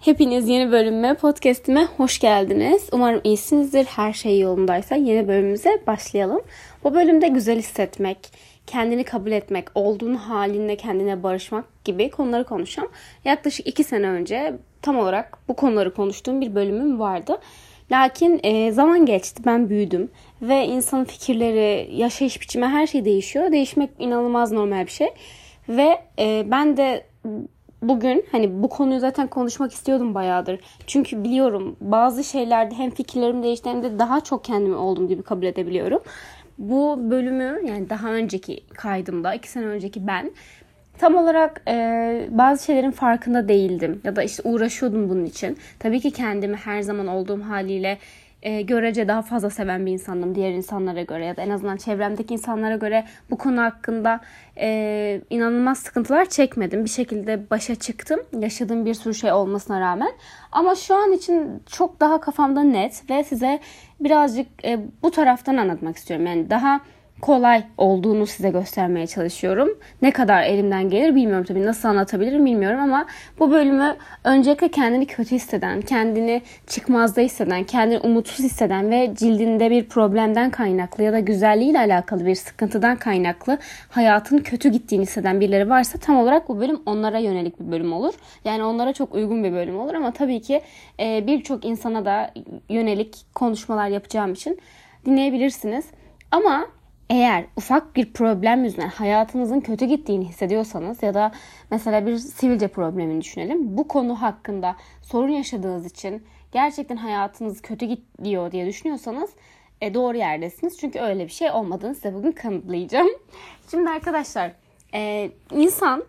Hepiniz yeni bölüme, podcastime hoş geldiniz. Umarım iyisinizdir. Her şey yolundaysa yeni bölümümüze başlayalım. Bu bölümde güzel hissetmek, kendini kabul etmek, olduğun halinle kendine barışmak gibi konuları konuşacağım. Yaklaşık iki sene önce tam olarak bu konuları konuştuğum bir bölümüm vardı. Lakin e, zaman geçti, ben büyüdüm ve insanın fikirleri, yaşayış biçimi her şey değişiyor. Değişmek inanılmaz normal bir şey. Ve e, ben de bugün hani bu konuyu zaten konuşmak istiyordum bayağıdır. Çünkü biliyorum bazı şeylerde hem fikirlerim değişti hem de daha çok kendimi olduğum gibi kabul edebiliyorum. Bu bölümü yani daha önceki kaydımda iki sene önceki ben tam olarak e, bazı şeylerin farkında değildim ya da işte uğraşıyordum bunun için. Tabii ki kendimi her zaman olduğum haliyle e, görece daha fazla seven bir insandım diğer insanlara göre ya da en azından çevremdeki insanlara göre bu konu hakkında e, inanılmaz sıkıntılar çekmedim. Bir şekilde başa çıktım yaşadığım bir sürü şey olmasına rağmen. Ama şu an için çok daha kafamda net ve size birazcık e, bu taraftan anlatmak istiyorum. Yani daha kolay olduğunu size göstermeye çalışıyorum. Ne kadar elimden gelir bilmiyorum tabii nasıl anlatabilirim bilmiyorum ama bu bölümü öncelikle kendini kötü hisseden, kendini çıkmazda hisseden, kendini umutsuz hisseden ve cildinde bir problemden kaynaklı ya da güzelliğiyle alakalı bir sıkıntıdan kaynaklı hayatın kötü gittiğini hisseden birileri varsa tam olarak bu bölüm onlara yönelik bir bölüm olur. Yani onlara çok uygun bir bölüm olur ama tabii ki e, birçok insana da yönelik konuşmalar yapacağım için dinleyebilirsiniz. Ama eğer ufak bir problem yüzünden hayatınızın kötü gittiğini hissediyorsanız ya da mesela bir sivilce problemini düşünelim. Bu konu hakkında sorun yaşadığınız için gerçekten hayatınız kötü gidiyor diye düşünüyorsanız e, doğru yerdesiniz. Çünkü öyle bir şey olmadığını size bugün kanıtlayacağım. Şimdi arkadaşlar e, insan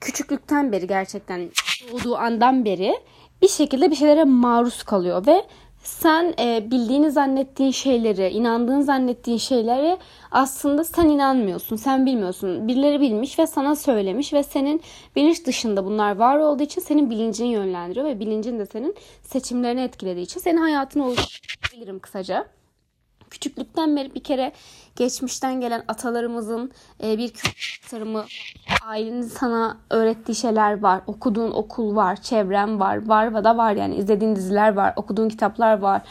küçüklükten beri gerçekten doğduğu andan beri bir şekilde bir şeylere maruz kalıyor ve sen e, bildiğini zannettiğin şeyleri, inandığın zannettiğin şeyleri aslında sen inanmıyorsun, sen bilmiyorsun. Birileri bilmiş ve sana söylemiş ve senin bilinç dışında bunlar var olduğu için senin bilincini yönlendiriyor ve bilincin de senin seçimlerini etkilediği için senin hayatını oluşturabilirim kısaca küçüklükten beri bir kere geçmişten gelen atalarımızın e, bir aktarımı, ailenin sana öğrettiği şeyler var. Okuduğun okul var, çevrem var, var ve da var yani izlediğin diziler var, okuduğun kitaplar var.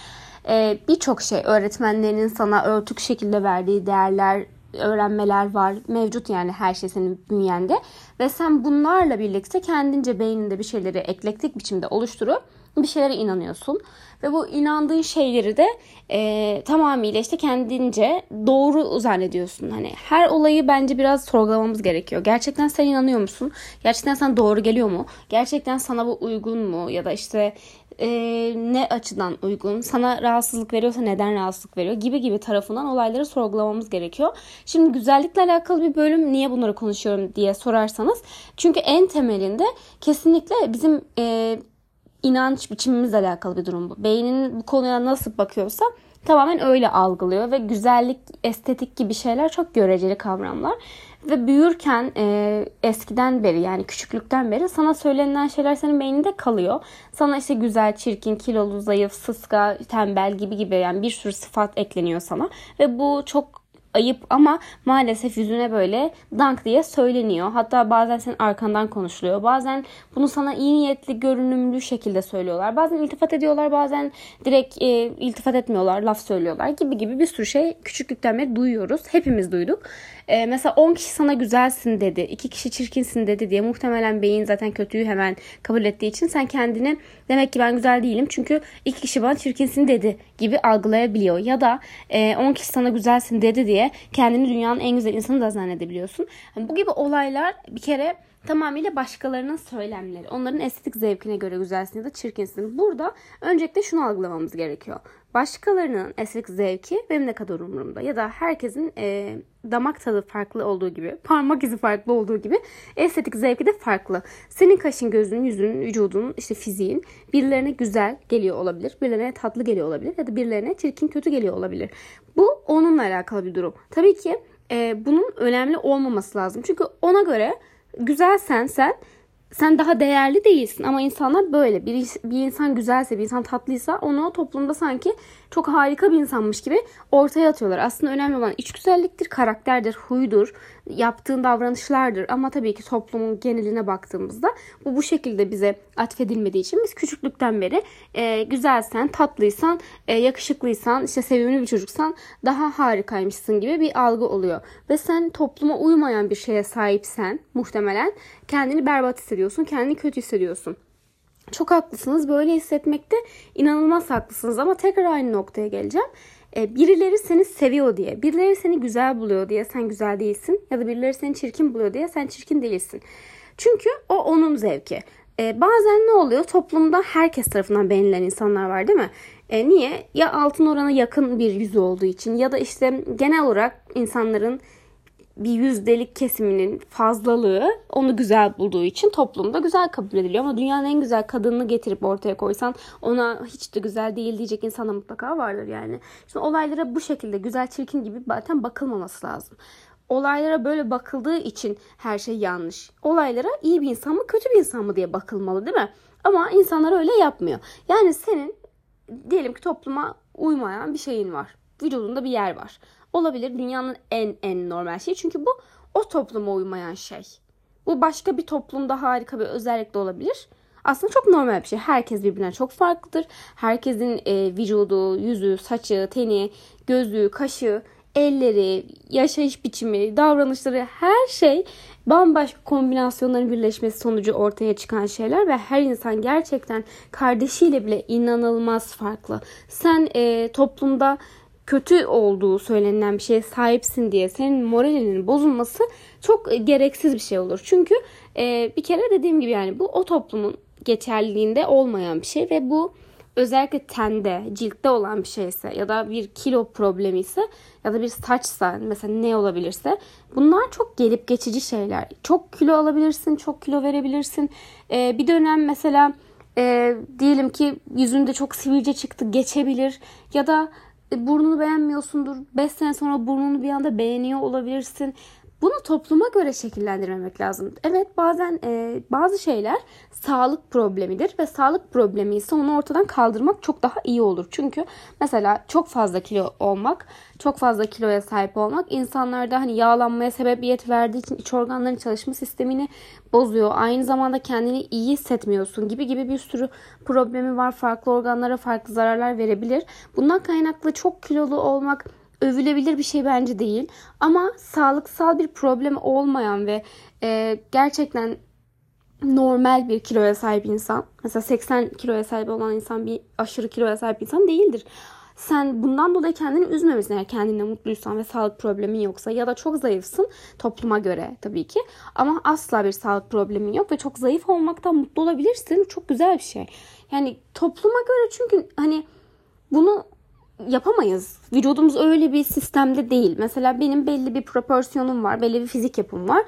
E, Birçok şey öğretmenlerinin sana örtük şekilde verdiği değerler, öğrenmeler var. Mevcut yani her şey senin bünyende. Ve sen bunlarla birlikte kendince beyninde bir şeyleri eklektik biçimde oluşturup bir şeylere inanıyorsun. Ve bu inandığın şeyleri de e, tamamıyla işte kendince doğru zannediyorsun. Hani her olayı bence biraz sorgulamamız gerekiyor. Gerçekten sen inanıyor musun? Gerçekten sana doğru geliyor mu? Gerçekten sana bu uygun mu? Ya da işte e, ne açıdan uygun? Sana rahatsızlık veriyorsa neden rahatsızlık veriyor? Gibi gibi tarafından olayları sorgulamamız gerekiyor. Şimdi güzellikle alakalı bir bölüm niye bunları konuşuyorum diye sorarsanız. Çünkü en temelinde kesinlikle bizim e, inanç biçimimizle alakalı bir durum bu. Beynin bu konuya nasıl bakıyorsa tamamen öyle algılıyor ve güzellik, estetik gibi şeyler çok göreceli kavramlar. Ve büyürken e, eskiden beri yani küçüklükten beri sana söylenen şeyler senin beyninde kalıyor. Sana işte güzel, çirkin, kilolu, zayıf, sıska, tembel gibi gibi yani bir sürü sıfat ekleniyor sana. Ve bu çok ayıp ama maalesef yüzüne böyle dank diye söyleniyor. Hatta bazen senin arkandan konuşuluyor. Bazen bunu sana iyi niyetli, görünümlü şekilde söylüyorlar. Bazen iltifat ediyorlar, bazen direkt e, iltifat etmiyorlar, laf söylüyorlar gibi gibi bir sürü şey küçüklükten beri duyuyoruz. Hepimiz duyduk. E, mesela 10 kişi sana güzelsin dedi, 2 kişi çirkinsin dedi diye muhtemelen beyin zaten kötüyü hemen kabul ettiği için sen kendini demek ki ben güzel değilim çünkü 2 kişi bana çirkinsin dedi gibi algılayabiliyor. Ya da e, 10 kişi sana güzelsin dedi diye kendini dünyanın en güzel insanı da zannedebiliyorsun. Yani bu gibi olaylar bir kere tamamıyla başkalarının söylemleri. Onların estetik zevkine göre güzelsin ya da çirkinsin. Burada öncelikle şunu algılamamız gerekiyor. Başkalarının estetik zevki benim ne kadar umurumda. Ya da herkesin e, damak tadı farklı olduğu gibi, parmak izi farklı olduğu gibi estetik zevki de farklı. Senin kaşın, gözün, yüzün, vücudun, işte fiziğin birilerine güzel geliyor olabilir. Birilerine tatlı geliyor olabilir. Ya da birilerine çirkin, kötü geliyor olabilir. Bu onunla alakalı bir durum. Tabii ki e, bunun önemli olmaması lazım. Çünkü ona göre güzelsen sen sen daha değerli değilsin ama insanlar böyle bir, bir insan güzelse bir insan tatlıysa onu toplumda sanki çok harika bir insanmış gibi ortaya atıyorlar. Aslında önemli olan iç güzelliktir, karakterdir, huydur, yaptığın davranışlardır. Ama tabii ki toplumun geneline baktığımızda bu bu şekilde bize atfedilmediği için biz küçüklükten beri e, güzelsen, tatlıysan, e, yakışıklıysan, işte sevimli bir çocuksan daha harikaymışsın gibi bir algı oluyor. Ve sen topluma uymayan bir şeye sahipsen muhtemelen kendini berbat hissediyorsun, kendini kötü hissediyorsun. Çok haklısınız. Böyle hissetmekte inanılmaz haklısınız ama tekrar aynı noktaya geleceğim. E, birileri seni seviyor diye, birileri seni güzel buluyor diye sen güzel değilsin ya da birileri seni çirkin buluyor diye sen çirkin değilsin. Çünkü o onun zevki. E, bazen ne oluyor? Toplumda herkes tarafından beğenilen insanlar var değil mi? E, niye? Ya altın orana yakın bir yüzü olduğu için ya da işte genel olarak insanların bir yüzdelik kesiminin fazlalığı onu güzel bulduğu için toplumda güzel kabul ediliyor. Ama dünyanın en güzel kadınını getirip ortaya koysan ona hiç de güzel değil diyecek insan da mutlaka vardır yani. Şimdi olaylara bu şekilde güzel çirkin gibi zaten bakılmaması lazım. Olaylara böyle bakıldığı için her şey yanlış. Olaylara iyi bir insan mı kötü bir insan mı diye bakılmalı değil mi? Ama insanlar öyle yapmıyor. Yani senin diyelim ki topluma uymayan bir şeyin var. Vücudunda bir yer var olabilir. Dünyanın en en normal şeyi. Çünkü bu o topluma uymayan şey. Bu başka bir toplumda harika bir özellik de olabilir. Aslında çok normal bir şey. Herkes birbirinden çok farklıdır. Herkesin e, vücudu, yüzü, saçı, teni, gözü, kaşı, elleri, yaşayış biçimi, davranışları her şey bambaşka kombinasyonların birleşmesi sonucu ortaya çıkan şeyler ve her insan gerçekten kardeşiyle bile inanılmaz farklı. Sen e, toplumda kötü olduğu söylenen bir şeye sahipsin diye senin moralinin bozulması çok e, gereksiz bir şey olur. Çünkü e, bir kere dediğim gibi yani bu o toplumun geçerliliğinde olmayan bir şey ve bu özellikle tende, ciltte olan bir şeyse ya da bir kilo problemi ise ya da bir saçsa mesela ne olabilirse bunlar çok gelip geçici şeyler. Çok kilo alabilirsin, çok kilo verebilirsin. Ee, bir dönem mesela e, diyelim ki yüzünde çok sivilce çıktı geçebilir ya da burnunu beğenmiyorsundur. 5 sene sonra burnunu bir anda beğeniyor olabilirsin. Bunu topluma göre şekillendirmemek lazım. Evet bazen e, bazı şeyler sağlık problemidir ve sağlık problemi ise onu ortadan kaldırmak çok daha iyi olur. Çünkü mesela çok fazla kilo olmak, çok fazla kiloya sahip olmak insanlarda hani yağlanmaya sebebiyet verdiği için iç organların çalışma sistemini bozuyor. Aynı zamanda kendini iyi hissetmiyorsun gibi gibi bir sürü problemi var. Farklı organlara farklı zararlar verebilir. Bundan kaynaklı çok kilolu olmak övülebilir bir şey bence değil. Ama sağlıksal bir problem olmayan ve e, gerçekten normal bir kiloya sahip insan. Mesela 80 kiloya sahip olan insan bir aşırı kiloya sahip insan değildir. Sen bundan dolayı kendini üzmemesin eğer kendine mutluysan ve sağlık problemin yoksa ya da çok zayıfsın topluma göre tabii ki ama asla bir sağlık problemin yok ve çok zayıf olmaktan mutlu olabilirsin. Çok güzel bir şey. Yani topluma göre çünkü hani bunu yapamayız. Vücudumuz öyle bir sistemde değil. Mesela benim belli bir proporsiyonum var, belli bir fizik yapım var.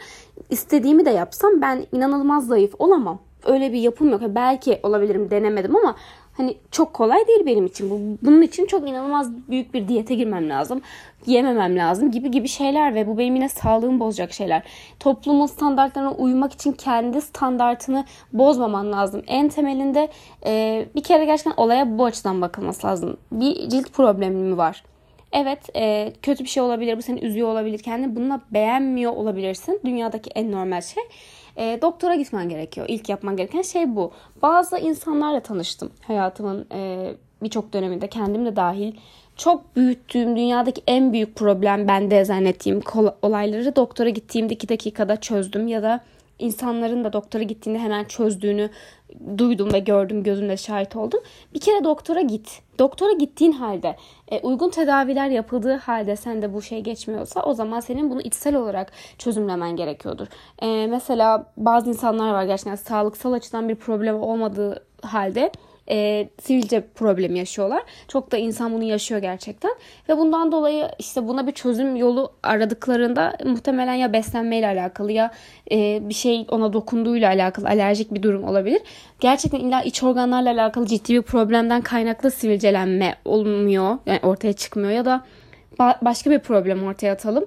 İstediğimi de yapsam ben inanılmaz zayıf olamam. Öyle bir yapım yok. Belki olabilirim denemedim ama hani çok kolay değil benim için. Bu, bunun için çok inanılmaz büyük bir diyete girmem lazım. Yememem lazım gibi gibi şeyler ve bu benim yine sağlığımı bozacak şeyler. Toplumun standartlarına uymak için kendi standartını bozmaman lazım. En temelinde e, bir kere gerçekten olaya bu açıdan bakılması lazım. Bir cilt problemi mi var? Evet e, kötü bir şey olabilir. Bu seni üzüyor olabilir. Kendini bununla beğenmiyor olabilirsin. Dünyadaki en normal şey. E, doktora gitmen gerekiyor. İlk yapman gereken şey bu. Bazı insanlarla tanıştım hayatımın e, birçok döneminde kendim de dahil. Çok büyüttüğüm dünyadaki en büyük problem bende zannettiğim olayları doktora gittiğimde iki dakikada çözdüm ya da insanların da doktora gittiğinde hemen çözdüğünü duydum ve gördüm gözümle şahit oldum. Bir kere doktora git. Doktora gittiğin halde e, uygun tedaviler yapıldığı halde sen de bu şey geçmiyorsa o zaman senin bunu içsel olarak çözümlemen gerekiyordur. E, mesela bazı insanlar var gerçekten sağlıksal açıdan bir problem olmadığı halde e, sivilce problemi yaşıyorlar. Çok da insan bunu yaşıyor gerçekten. Ve bundan dolayı işte buna bir çözüm yolu aradıklarında muhtemelen ya beslenmeyle alakalı ya e, bir şey ona dokunduğuyla alakalı alerjik bir durum olabilir. Gerçekten illa iç organlarla alakalı ciddi bir problemden kaynaklı sivilcelenme olmuyor. Yani ortaya çıkmıyor ya da ba- başka bir problem ortaya atalım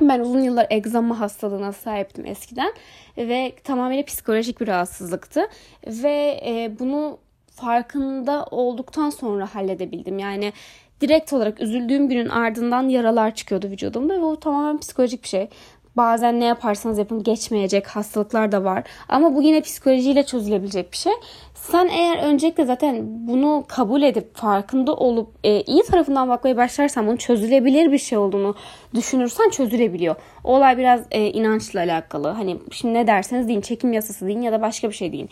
Ben uzun yıllar egzama hastalığına sahiptim eskiden ve tamamen psikolojik bir rahatsızlıktı ve e, bunu farkında olduktan sonra halledebildim. Yani direkt olarak üzüldüğüm günün ardından yaralar çıkıyordu vücudumda ve o tamamen psikolojik bir şey. Bazen ne yaparsanız yapın geçmeyecek hastalıklar da var. Ama bu yine psikolojiyle çözülebilecek bir şey. Sen eğer öncelikle zaten bunu kabul edip farkında olup e, iyi tarafından bakmaya başlarsan bunun çözülebilir bir şey olduğunu düşünürsen çözülebiliyor. O olay biraz e, inançla alakalı. Hani şimdi ne derseniz deyin çekim yasası deyin ya da başka bir şey deyin.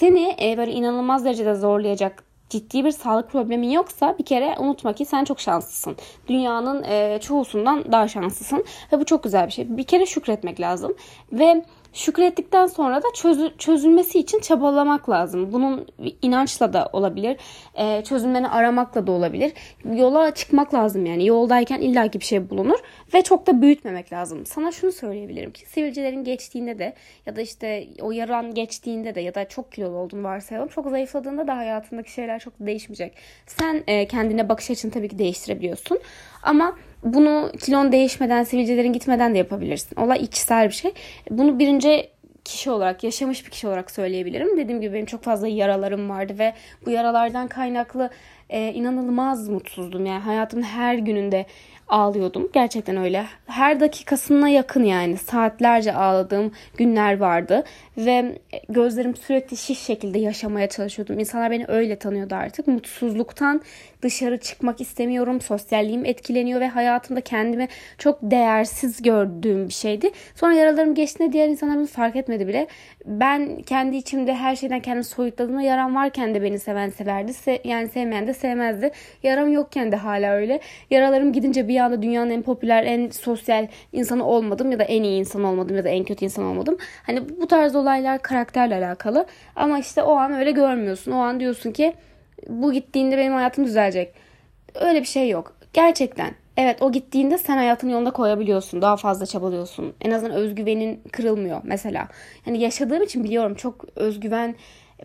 Seni e, böyle inanılmaz derecede zorlayacak ciddi bir sağlık problemin yoksa bir kere unutma ki sen çok şanslısın. Dünyanın e, çoğusundan daha şanslısın ve bu çok güzel bir şey. Bir kere şükretmek lazım ve Şükrettikten sonra da çözü, çözülmesi için çabalamak lazım. Bunun inançla da olabilir. E, çözümlerini aramakla da olabilir. Yola çıkmak lazım yani. Yoldayken illaki bir şey bulunur. Ve çok da büyütmemek lazım. Sana şunu söyleyebilirim ki sivilcelerin geçtiğinde de ya da işte o yaran geçtiğinde de ya da çok kilolu olduğunu varsayalım. Çok zayıfladığında da hayatındaki şeyler çok değişmeyecek. Sen e, kendine bakış açını tabii ki değiştirebiliyorsun. Ama bunu kilon değişmeden, sivilcelerin gitmeden de yapabilirsin. Olay içsel bir şey. Bunu birinci kişi olarak, yaşamış bir kişi olarak söyleyebilirim. Dediğim gibi benim çok fazla yaralarım vardı ve bu yaralardan kaynaklı e, inanılmaz mutsuzdum. Yani hayatımın her gününde ağlıyordum. Gerçekten öyle. Her dakikasına yakın yani saatlerce ağladığım günler vardı ve gözlerim sürekli şiş şekilde yaşamaya çalışıyordum. İnsanlar beni öyle tanıyordu artık. Mutsuzluktan dışarı çıkmak istemiyorum. Sosyalliğim etkileniyor ve hayatımda kendimi çok değersiz gördüğüm bir şeydi. Sonra yaralarım geçtiğinde diğer insanlar bunu fark etmedi bile. Ben kendi içimde her şeyden kendimi soyutladığımda yaram varken de beni seven severdi. Se yani sevmeyen de sevmezdi. Yaram yokken de hala öyle. Yaralarım gidince bir anda dünyanın en popüler, en sosyal insanı olmadım ya da en iyi insan olmadım ya da en kötü insan olmadım. Hani bu tarz olaylar karakterle alakalı. Ama işte o an öyle görmüyorsun. O an diyorsun ki bu gittiğinde benim hayatım düzelecek. Öyle bir şey yok. Gerçekten. Evet o gittiğinde sen hayatını yolunda koyabiliyorsun. Daha fazla çabalıyorsun. En azından özgüvenin kırılmıyor mesela. Yani yaşadığım için biliyorum çok özgüven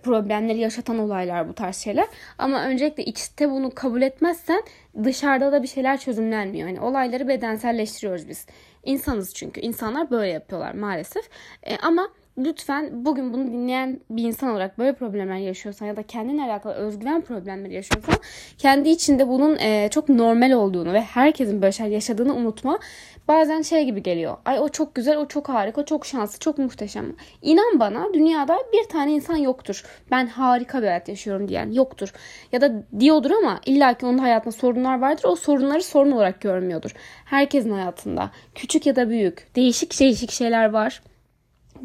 problemleri yaşatan olaylar bu tarz şeyler. Ama öncelikle içte bunu kabul etmezsen dışarıda da bir şeyler çözümlenmiyor. Yani olayları bedenselleştiriyoruz biz. İnsanız çünkü. İnsanlar böyle yapıyorlar maalesef. E, ama lütfen bugün bunu dinleyen bir insan olarak böyle problemler yaşıyorsan ya da kendine alakalı özgüven problemleri yaşıyorsan kendi içinde bunun e, çok normal olduğunu ve herkesin böyle şeyler yaşadığını unutma. Bazen şey gibi geliyor. Ay o çok güzel, o çok harika, o çok şanslı, çok muhteşem. İnan bana dünyada bir tane insan yoktur. Ben harika bir hayat yaşıyorum diyen yoktur. Ya da diyordur ama illaki onun hayatında sorunlar vardır. O sorunları sorun olarak görmüyordur. Herkesin hayatında küçük ya da büyük değişik değişik şeyler var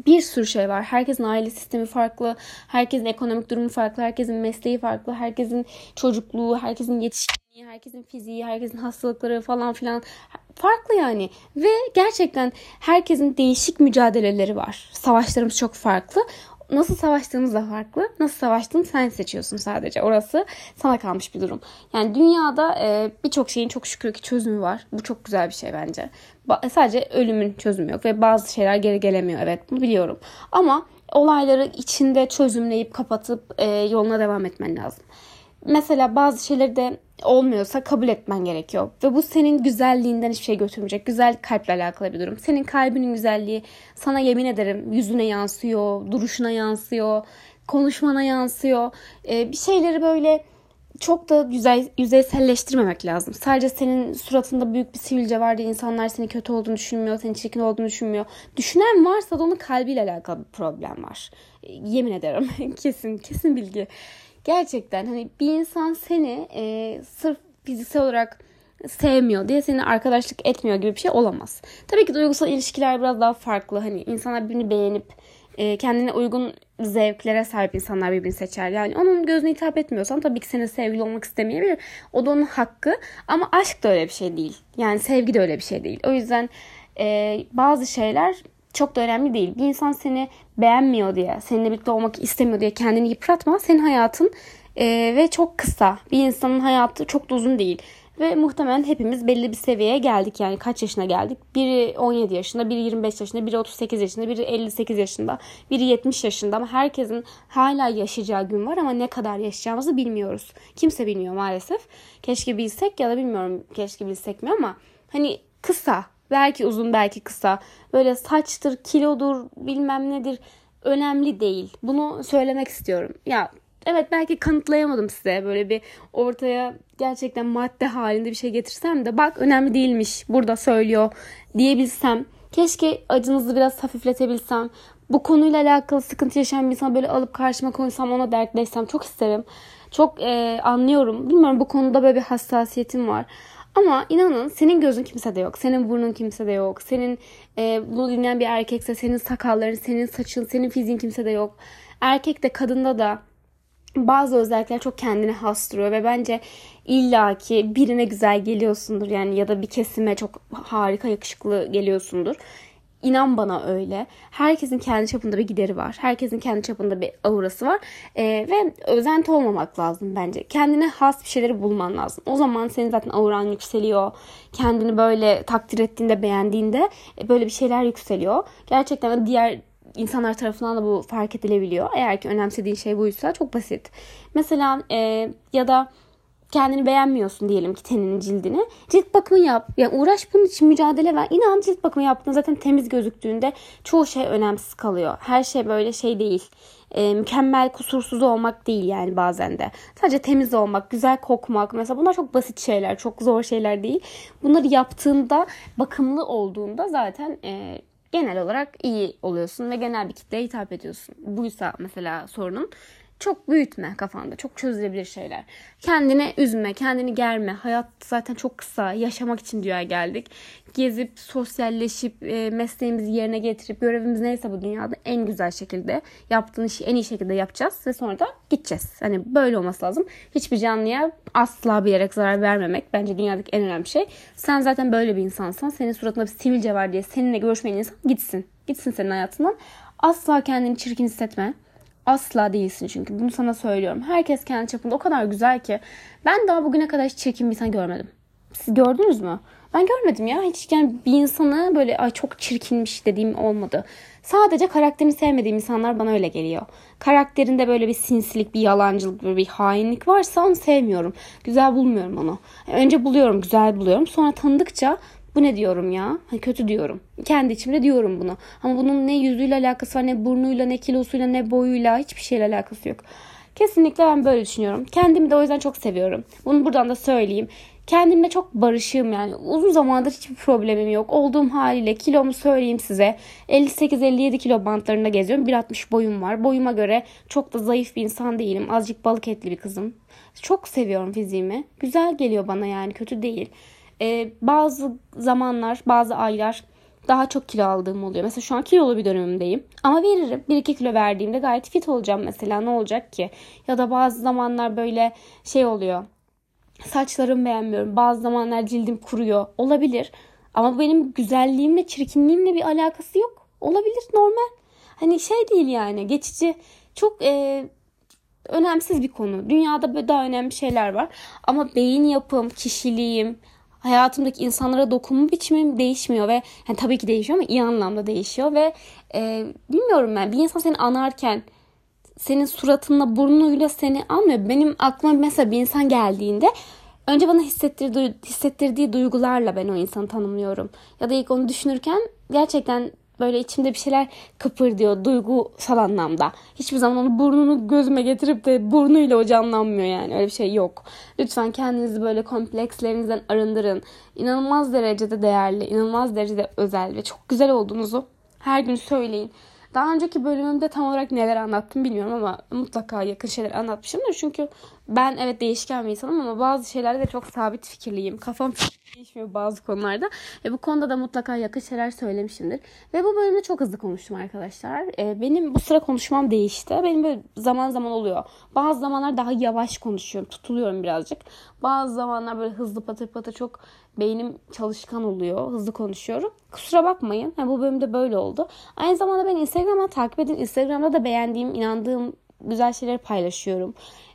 bir sürü şey var. Herkesin aile sistemi farklı, herkesin ekonomik durumu farklı, herkesin mesleği farklı, herkesin çocukluğu, herkesin yetişkinliği, herkesin fiziği, herkesin hastalıkları falan filan farklı yani. Ve gerçekten herkesin değişik mücadeleleri var. Savaşlarımız çok farklı nasıl savaştığımız da farklı. Nasıl savaştığını sen seçiyorsun sadece. Orası sana kalmış bir durum. Yani dünyada e, birçok şeyin çok şükür ki çözümü var. Bu çok güzel bir şey bence. Ba- sadece ölümün çözümü yok ve bazı şeyler geri gelemiyor. Evet bunu biliyorum. Ama olayları içinde çözümleyip kapatıp e, yoluna devam etmen lazım. Mesela bazı şeyleri de olmuyorsa kabul etmen gerekiyor. Ve bu senin güzelliğinden hiçbir şey götürmeyecek. Güzel kalple alakalı bir durum. Senin kalbinin güzelliği sana yemin ederim yüzüne yansıyor, duruşuna yansıyor, konuşmana yansıyor. Ee, bir şeyleri böyle çok da yüzey, yüzeyselleştirmemek lazım. Sadece senin suratında büyük bir sivilce var diye insanlar seni kötü olduğunu düşünmüyor, senin çirkin olduğunu düşünmüyor. Düşünen varsa da onun kalbiyle alakalı bir problem var. Yemin ederim. kesin, kesin bilgi. Gerçekten hani bir insan seni e, sırf fiziksel olarak sevmiyor diye seni arkadaşlık etmiyor gibi bir şey olamaz. Tabii ki duygusal ilişkiler biraz daha farklı. Hani insanlar birbirini beğenip e, kendine uygun zevklere sahip insanlar birbirini seçer. Yani onun gözüne hitap etmiyorsan tabii ki senin sevgili olmak istemeyebilir. O da onun hakkı. Ama aşk da öyle bir şey değil. Yani sevgi de öyle bir şey değil. O yüzden e, bazı şeyler çok da önemli değil. Bir insan seni beğenmiyor diye, seninle birlikte olmak istemiyor diye kendini yıpratma. Senin hayatın e, ve çok kısa. Bir insanın hayatı çok da uzun değil. Ve muhtemelen hepimiz belli bir seviyeye geldik. Yani kaç yaşına geldik? Biri 17 yaşında, biri 25 yaşında, biri 38 yaşında, biri 58 yaşında, biri 70 yaşında. Ama herkesin hala yaşayacağı gün var ama ne kadar yaşayacağımızı bilmiyoruz. Kimse bilmiyor maalesef. Keşke bilsek ya da bilmiyorum keşke bilsek mi ama hani kısa Belki uzun belki kısa. Böyle saçtır, kilodur, bilmem nedir. Önemli değil. Bunu söylemek istiyorum. Ya evet belki kanıtlayamadım size. Böyle bir ortaya gerçekten madde halinde bir şey getirsem de bak önemli değilmiş. Burada söylüyor diyebilsem. Keşke acınızı biraz hafifletebilsem. Bu konuyla alakalı sıkıntı yaşayan bir insan böyle alıp karşıma koysam ona dertleşsem çok isterim. Çok e, anlıyorum. Bilmiyorum bu konuda böyle bir hassasiyetim var. Ama inanın senin gözün kimsede yok. Senin burnun kimsede yok. Senin e, bunu dinleyen bir erkekse senin sakalların, senin saçın, senin fiziğin kimsede yok. Erkek de kadında da bazı özellikler çok kendine has duruyor ve bence illaki birine güzel geliyorsundur yani ya da bir kesime çok harika yakışıklı geliyorsundur. İnan bana öyle. Herkesin kendi çapında bir gideri var. Herkesin kendi çapında bir aurası var. Ee, ve özenti olmamak lazım bence. Kendine has bir şeyleri bulman lazım. O zaman senin zaten auran yükseliyor. Kendini böyle takdir ettiğinde, beğendiğinde e, böyle bir şeyler yükseliyor. Gerçekten diğer insanlar tarafından da bu fark edilebiliyor. Eğer ki önemsediğin şey buysa çok basit. Mesela e, ya da kendini beğenmiyorsun diyelim ki teninin cildini. Cilt bakımı yap. Yani uğraş bunun için mücadele ver. İnan cilt bakımı yaptığında zaten temiz gözüktüğünde çoğu şey önemsiz kalıyor. Her şey böyle şey değil. E, mükemmel kusursuz olmak değil yani bazen de. Sadece temiz olmak, güzel kokmak mesela bunlar çok basit şeyler, çok zor şeyler değil. Bunları yaptığında, bakımlı olduğunda zaten e, genel olarak iyi oluyorsun ve genel bir kitleye hitap ediyorsun. Buysa mesela sorunun çok büyütme kafanda. Çok çözülebilir şeyler. Kendine üzme, kendini germe. Hayat zaten çok kısa. Yaşamak için dünyaya geldik. Gezip, sosyalleşip, e, mesleğimizi yerine getirip, görevimiz neyse bu dünyada en güzel şekilde yaptığın işi en iyi şekilde yapacağız ve sonra da gideceğiz. Hani böyle olması lazım. Hiçbir canlıya asla bilerek zarar vermemek bence dünyadaki en önemli şey. Sen zaten böyle bir insansan. Senin suratında bir sivilce var diye seninle görüşmeyen insan gitsin. Gitsin senin hayatından. Asla kendini çirkin hissetme. Asla değilsin çünkü bunu sana söylüyorum. Herkes kendi çapında o kadar güzel ki ben daha bugüne kadar hiç çirkin bir insan görmedim. Siz gördünüz mü? Ben görmedim ya. Hiç yani bir insanı böyle ay çok çirkinmiş dediğim olmadı. Sadece karakterini sevmediğim insanlar bana öyle geliyor. Karakterinde böyle bir sinsilik, bir yalancılık, böyle bir hainlik varsa onu sevmiyorum. Güzel bulmuyorum onu. Önce buluyorum, güzel buluyorum. Sonra tanıdıkça bu ne diyorum ya? Hani kötü diyorum. Kendi içimde diyorum bunu. Ama bunun ne yüzüyle alakası var, ne burnuyla, ne kilosuyla, ne boyuyla hiçbir şeyle alakası yok. Kesinlikle ben böyle düşünüyorum. Kendimi de o yüzden çok seviyorum. Bunu buradan da söyleyeyim. Kendimle çok barışığım yani. Uzun zamandır hiçbir problemim yok. Olduğum haliyle kilomu söyleyeyim size. 58-57 kilo bantlarında geziyorum. 1.60 boyum var. Boyuma göre çok da zayıf bir insan değilim. Azıcık balık etli bir kızım. Çok seviyorum fiziğimi. Güzel geliyor bana yani kötü değil e, bazı zamanlar, bazı aylar daha çok kilo aldığım oluyor. Mesela şu an kilolu bir dönemimdeyim. Ama veririm. 1-2 kilo verdiğimde gayet fit olacağım mesela. Ne olacak ki? Ya da bazı zamanlar böyle şey oluyor. Saçlarımı beğenmiyorum. Bazı zamanlar cildim kuruyor. Olabilir. Ama benim güzelliğimle, çirkinliğimle bir alakası yok. Olabilir normal. Hani şey değil yani geçici. Çok e, önemsiz bir konu. Dünyada böyle daha önemli şeyler var. Ama beyin yapım, kişiliğim, hayatımdaki insanlara dokunma biçimim değişmiyor ve yani tabii ki değişiyor ama iyi anlamda değişiyor ve e, bilmiyorum ben bir insan seni anarken senin suratınla burnuyla seni almıyor. Benim aklıma mesela bir insan geldiğinde önce bana hissettirdiği, hissettirdiği duygularla ben o insanı tanımlıyorum. Ya da ilk onu düşünürken gerçekten böyle içimde bir şeyler kıpırdıyor duygusal anlamda. Hiçbir zaman onu burnunu gözüme getirip de burnuyla o canlanmıyor yani öyle bir şey yok. Lütfen kendinizi böyle komplekslerinizden arındırın. İnanılmaz derecede değerli, inanılmaz derecede özel ve çok güzel olduğunuzu her gün söyleyin. Daha önceki bölümümde tam olarak neler anlattım bilmiyorum ama mutlaka yakın şeyler anlatmışımdır. Çünkü ben evet değişken bir insanım ama bazı şeylerde de çok sabit fikirliyim. Kafam değişmiyor bazı konularda. Ve bu konuda da mutlaka yakın şeyler söylemişimdir. Ve bu bölümde çok hızlı konuştum arkadaşlar. Ee, benim bu sıra konuşmam değişti. Benim böyle zaman zaman oluyor. Bazı zamanlar daha yavaş konuşuyorum. Tutuluyorum birazcık. Bazı zamanlar böyle hızlı patır patır çok beynim çalışkan oluyor. Hızlı konuşuyorum. Kusura bakmayın. Yani bu bölümde böyle oldu. Aynı zamanda ben Instagram'dan takip edin. Instagram'da da beğendiğim, inandığım güzel şeyleri paylaşıyorum.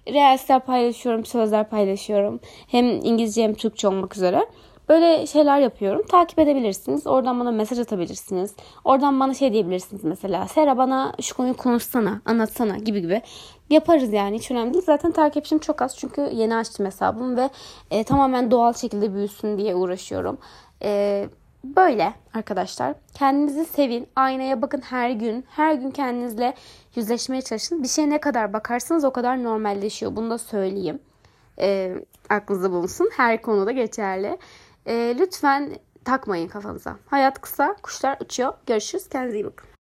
Reelsler paylaşıyorum, sözler paylaşıyorum. Hem İngilizce hem Türkçe olmak üzere. Böyle şeyler yapıyorum. Takip edebilirsiniz. Oradan bana mesaj atabilirsiniz. Oradan bana şey diyebilirsiniz mesela. Sera bana şu konuyu konuşsana, anlatsana gibi gibi. Yaparız yani hiç önemli değil. Zaten takipçim çok az çünkü yeni açtım hesabım ve e, tamamen doğal şekilde büyüsün diye uğraşıyorum. E, Böyle arkadaşlar. Kendinizi sevin. Aynaya bakın her gün. Her gün kendinizle yüzleşmeye çalışın. Bir şeye ne kadar bakarsanız o kadar normalleşiyor. Bunu da söyleyeyim. E, aklınızda bulunsun. Her konuda geçerli. E, lütfen takmayın kafanıza. Hayat kısa. Kuşlar uçuyor. Görüşürüz. Kendinize iyi bakın.